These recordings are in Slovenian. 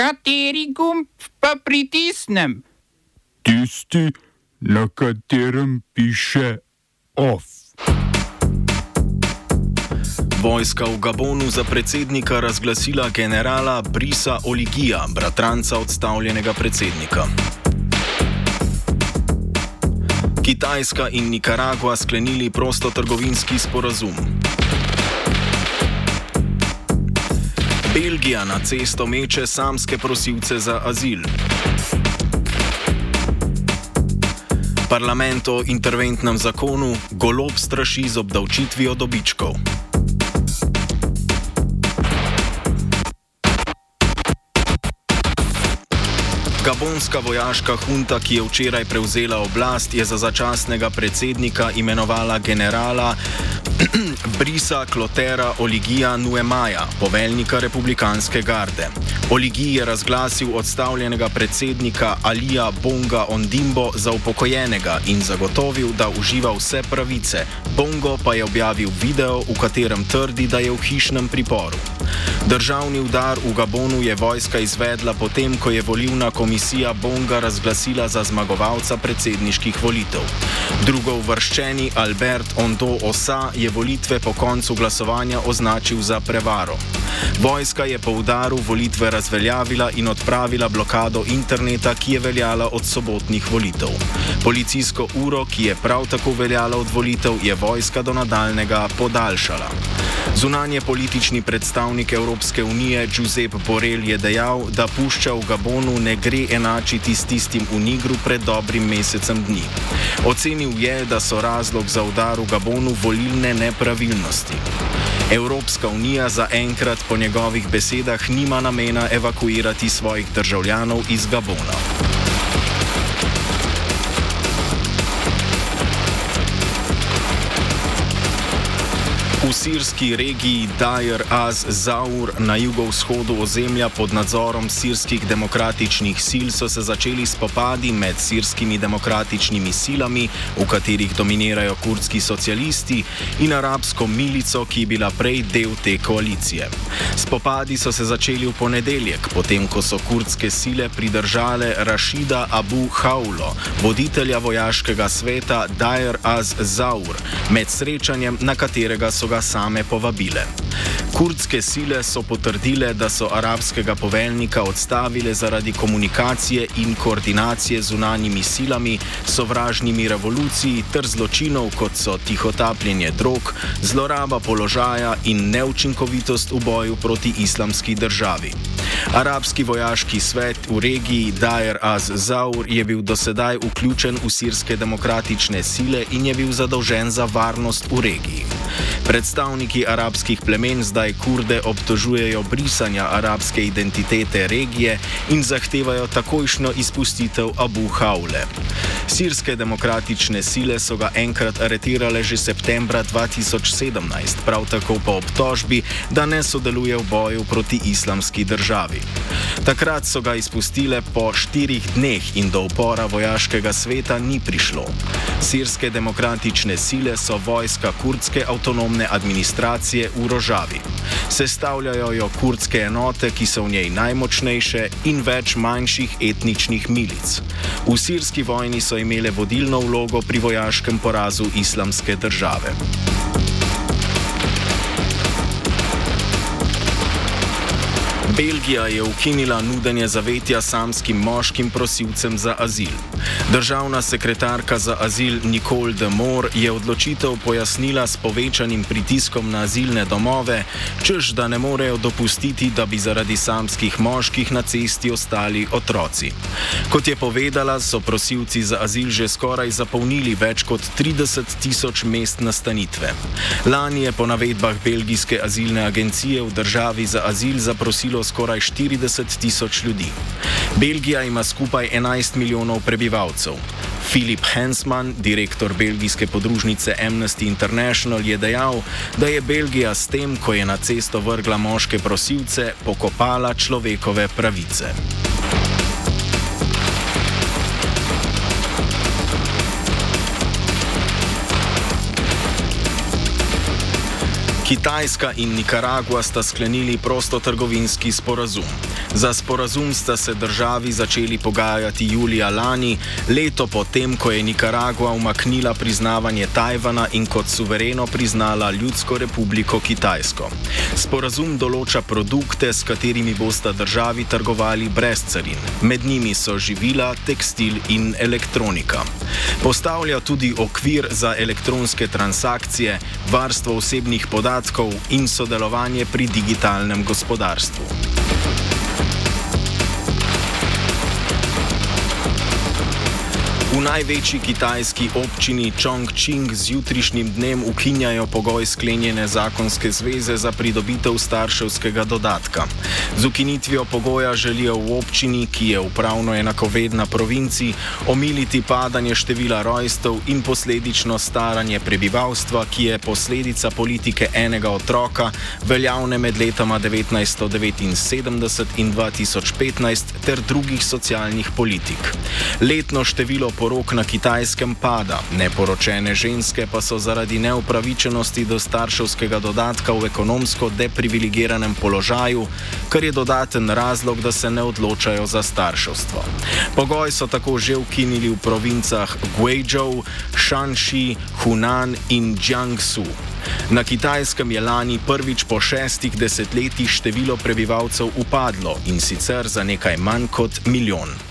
Kateri gumb pa pritisnem? Tisti, na katerem piše OF. Vojska v Gabonu za predsednika razglasila generala Brisa Oligija, bratranca odstavljenega predsednika. Kitajska in Nikaragua sklenili prostotrgovinski sporazum. Belgija na cesto meče samske prosilce za azil. Parlament o interventnem zakonu golob straši z obdavčitvijo dobičkov. Gabonska vojaška hunta, ki je včeraj prevzela oblast, je za začasnega predsednika imenovala generala Brisa Klotera Oligija Nuemaja, poveljnika republikanske garde. Oligij je razglasil odstavljenega predsednika Alija Bonga Ondimbo za upokojenega in zagotovil, da uživa vse pravice. Bongo pa je objavil video, v katerem trdi, da je v hišnem priporu. Državni udar v Gabonu je vojska izvedla potem, ko je volivna komisija Bonga razglasila za zmagovalca predsedniških volitev. Drugo uvrščeni Albert Ondo Osa je volitve po koncu glasovanja označil za prevaro. Vojska je po udaru volitve razveljavila in odpravila blokado interneta, ki je veljala od sobotnih volitev. Policijsko uro, ki je prav tako veljala od volitev, je vojska do nadaljnega podaljšala. Zunanje politični predstavnik Evropske unije Giuseppe Borrell je dejal, da pušča v Gabonu ne gre enačiti s tistim v Nigru pred dobrim mesecem dni. Ocenil je, da so razlog za udar v Gabonu volilne nepravilnosti. Evropska unija zaenkrat po njegovih besedah nima namena evakuirati svojih državljanov iz Gabona. V sirski regiji Dajer az-Zaur na jugovzhodu ozemlja pod nadzorom sirskih demokratičnih sil so se začeli spopadi med sirskimi demokratičnimi silami, v katerih dominirajo kurdski socialisti, in arabsko milico, ki je bila prej del te koalicije. Spopadi so se začeli v ponedeljek, potem ko so kurdske sile pridržale Rašida Abu Haulo, voditelja vojaškega sveta Dajer az-Zaur, med srečanjem, na katerega so ga same povabile. Kurdske sile so potrdile, da so arabskega poveljnika odstavile zaradi komunikacije in koordinacije z unanjimi silami, sovražnimi revoluciji ter zločinov, kot so tihotapljenje drog, zloraba položaja in neučinkovitost v boju proti islamski državi. Arabski vojaški svet v regiji Dajer az-Zaur je bil dosedaj vključen v sirske demokratične sile in je bil zadolžen za varnost v regiji. Predstavniki arabskih plemen zdaj kurde obtožujejo brisanja arabske identitete regije in zahtevajo takojšno izpustitev Abu Haule. Sirske demokratične sile so ga enkrat aretirale že septembra 2017, prav tako po obtožbi, da ne sodeluje v boju proti islamski državi. Takrat so ga izpustile po štirih dneh in do upora vojaškega sveta ni prišlo. Sirske demokratične sile so vojska kurdske avtonomne administracije v Rožavi. Sestavljajo jo kurdske enote, ki so v njej najmočnejše in več manjših etničnih milic. V sirski vojni so imele vodilno vlogo pri vojaškem porazu islamske države. Belgija je ukinila nudenje zavetja samskim moškim prosilcem za azil. Državna sekretarka za azil Nicole de Moore je odločitev pojasnila s povečanim pritiskom na azilne domove, čež da ne morejo dopustiti, da bi zaradi samskih moških na cesti ostali otroci. Kot je povedala, so prosilci za azil že skoraj zapolnili več kot 30 tisoč mest nastanitve. Lani je po navedbah belgijske azilne agencije v državi za azil zaprosilo skoraj 40 tisoč ljudi. Belgija ima skupaj 11 milijonov prebivalcev. Filip Hensman, direktor belgijske podružnice Amnesty International, je dejal, da je Belgija s tem, ko je na cesto vrgla moške prosilce, pokopala človekove pravice. Kitajska in Nikaragua sta sklenili prostotrgovinski sporazum. Za sporazum sta se državi začeli pogajati julija lani, leto potem, ko je Nikaragua umaknila priznavanje Tajvana in kot suvereno priznala Ljudsko republiko Kitajsko. Sporazum določa produkte, s katerimi bosta državi trgovali brez carin. Med njimi so živila, tekstil in elektronika. Postavlja tudi okvir za elektronske transakcije, varstvo osebnih podatkov in sodelovanje pri digitalnem gospodarstvu. V največji kitajski občini Chongqing z jutrišnjim dnem ukinjajo pogoj sklenjene zakonske zveze za pridobitev starševskega dodatka. Z ukinitvijo pogoja želijo v občini, ki je upravno enakovedna provinci, omiliti padanje števila rojstev in posledično staranje prebivalstva, ki je posledica politike enega otroka, veljavne med letoma 1979 in 2015 ter drugih socialnih politik. Letno število porok na kitajskem pada, neporočene ženske pa so zaradi neupravičenosti do starševskega dodatka v ekonomsko deprivilegiranem položaju, kar je dodaten razlog, da se ne odločajo za starševstvo. Pogoj so tako že ukinili v provincah Guizhou, Shanxi, Hunan in Jiangsu. Na kitajskem je lani prvič po šestih desetletjih število prebivalcev upadlo in sicer za nekaj manj kot milijon.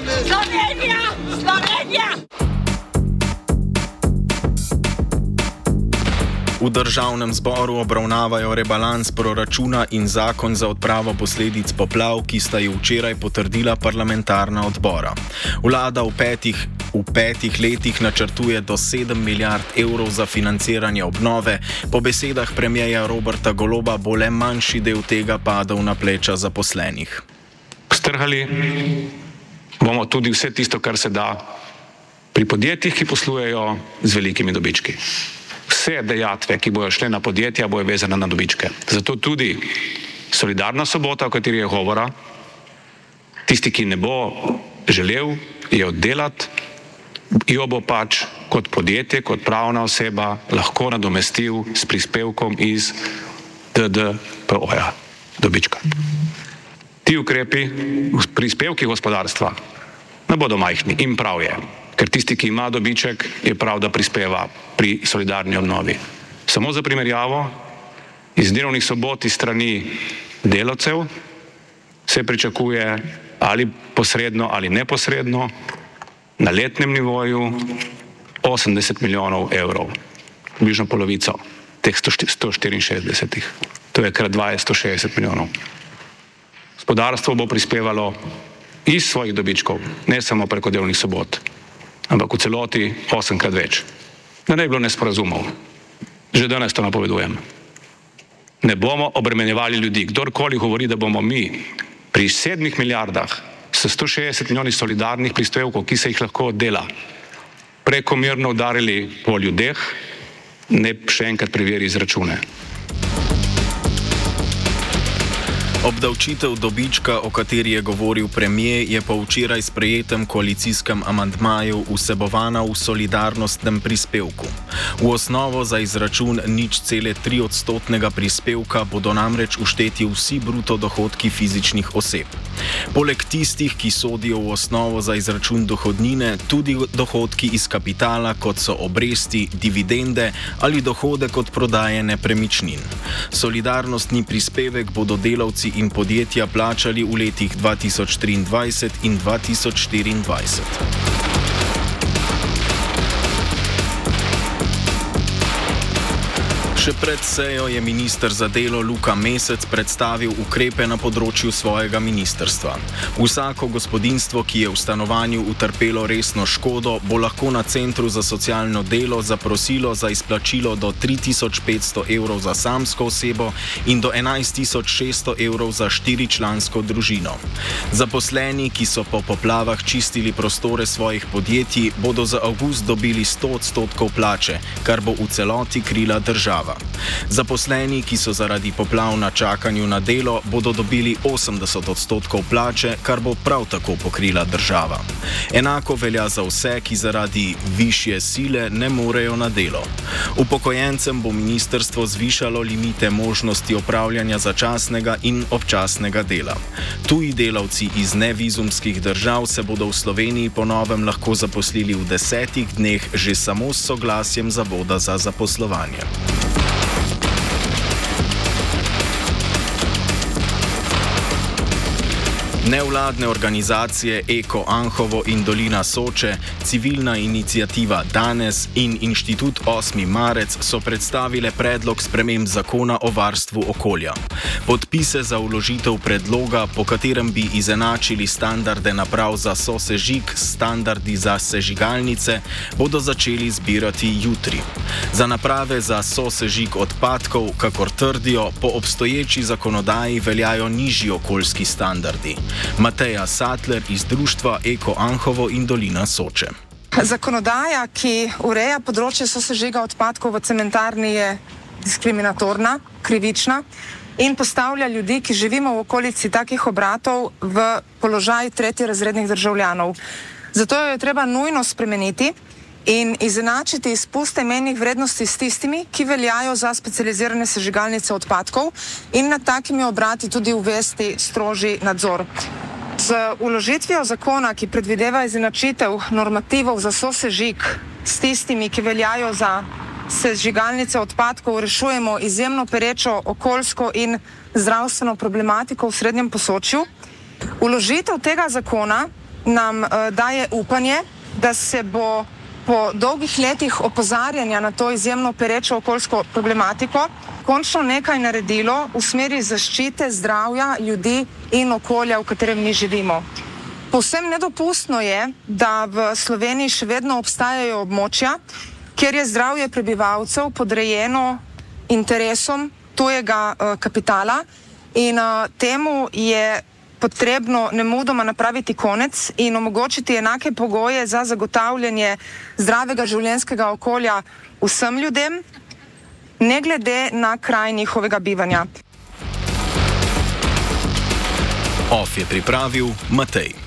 Slovenija! Slovenija! V državnem zboru obravnavajo rebalans proračuna in zakon za odpravo posledic poplav, ki sta jih včeraj potrdila parlamentarna odbora. Vlada v petih, v petih letih načrtuje do 7 milijard evrov za financiranje obnove, po besedah premijeja Roberta Goloba bo le manjši del tega padal na pleča zaposlenih. Strhali bomo tudi vse tisto, kar se da pri podjetjih, ki poslujejo z velikimi dobički. Vse dejatve, ki bojo šle na podjetja, bojo vezane na dobičke. Zato tudi solidarna sobota, o kateri je govora, tisti, ki ne bo želel je oddelati, jo bo pač kot podjetje, kot pravna oseba lahko nadomestil s prispevkom iz DDPO-ja, dobička. Ti ukrepi, prispevki gospodarstva, ne bodo majhni in prav je, ker tisti, ki ima dobiček, je prav, da prispeva pri solidarni obnovi. Samo za primerjavo, iz delovnih sobot iz strani delavcev se pričakuje ali posredno ali neposredno na letnem nivoju 80 milijonov evrov, bližno polovico teh 164. To je krat 260 milijonov. Gospodarstvo bo prispevalo iz svojih dobičkov, ne samo preko delovnih sobot, ampak v celoti osemkrat več. Da ne bi bilo nesporazumov. Že danes to napovedujem. Ne bomo obremenjevali ljudi. Kdorkoli govori, da bomo mi pri sedmih milijardah s 160 milijoni solidarnih prispevkov, ki se jih lahko oddela, prekomerno udarili po ljudeh, ne še enkrat preveri izračune. Obdavčitev dobička, o kateri je govoril premijer, je po včeraj sprejetem koalicijskem amantmaju vsebovana v solidarnostnem prispevku. V osnovo za izračun nič cele tri odstotnega prispevka bodo namreč ušteti vsi bruto dohodki fizičnih oseb. Poleg tistih, ki sodijo v osnovo za izračun dohodnine, tudi dohodki iz kapitala, kot so obresti, dividende ali dohodek od prodaje nepremičnin. Solidarnostni prispevek bodo delavci in podjetja plačali v letih 2023 in 2024. Še pred sejo je ministr za delo Luka Mesec predstavil ukrepe na področju svojega ministrstva. Vsako gospodinstvo, ki je v stanovanju utrpelo resno škodo, bo lahko na centru za socialno delo zaprosilo za izplačilo do 3500 evrov za samsko osebo in do 11600 evrov za štiričlansko družino. Zaposleni, ki so po poplavah čistili prostore svojih podjetij, bodo za avgust dobili 100 odstotkov plače, kar bo v celoti krila država. Zaposleni, ki so zaradi poplav na čakanju na delo, bodo dobili 80 odstotkov plače, kar bo prav tako pokrila država. Enako velja za vse, ki zaradi višje sile ne morejo na delo. Upokojencem bo ministrstvo zvišalo limite možnosti opravljanja začasnega in občasnega dela. Tuji delavci iz nevizumskih držav se bodo v Sloveniji ponovem lahko zaposlili v desetih dneh že samo s soglasjem Zavoda za zaposlovanje. Nevladne organizacije Eko Anhovo in Dolina Soče, civilna inicijativa Danes in inštitut 8. marec so predstavile predlog sprememb zakona o varstvu okolja. Podpise za uložitev predloga, po katerem bi izenačili standarde naprav za sosežig s standardi za sežigalnice, bodo začeli zbirati jutri. Za naprave za sosežig odpadkov, kakor trdijo, po obstoječi zakonodaji veljajo nižji okoljski standardi. Mateja Sattler iz društva Eko Anhovo in Dolina Soče. Zakonodaja, ki ureja področje sosežiga odpadkov v cementarni, je diskriminatorna, krivična in postavlja ljudi, ki živimo v okolici takih obratov, v položaj tretjerazrednih državljanov. Zato jo je treba nujno spremeniti in izenačiti izpuste menjih vrednosti s tistimi, ki veljajo za specializirane sežigalnice odpadkov in nad takimi obrati tudi uvesti strožji nadzor. Z uložitvijo zakona, ki predvideva izenačitev normativov za sosežig s tistimi, ki veljajo za sežigalnice odpadkov, rešujemo izjemno perečo okoljsko in zdravstveno problematiko v srednjem posočju. Uložitev tega zakona nam uh, daje upanje, da se bo po dolgih letih opozarjanja na to izjemno perečo okoljsko problematiko končno nekaj naredilo v smeri zaščite zdravja ljudi in okolja, v katerem mi živimo. Povsem nedopustno je, da v Sloveniji še vedno obstajajo območja, kjer je zdravje prebivalcev podrejeno interesom tujega uh, kapitala in uh, temu je potrebno nemudoma napraviti konec in omogočiti enake pogoje za zagotavljanje zdravega življenjskega okolja vsem ljudem, ne glede na kraj njihovega bivanja. OF je pripravil Matej.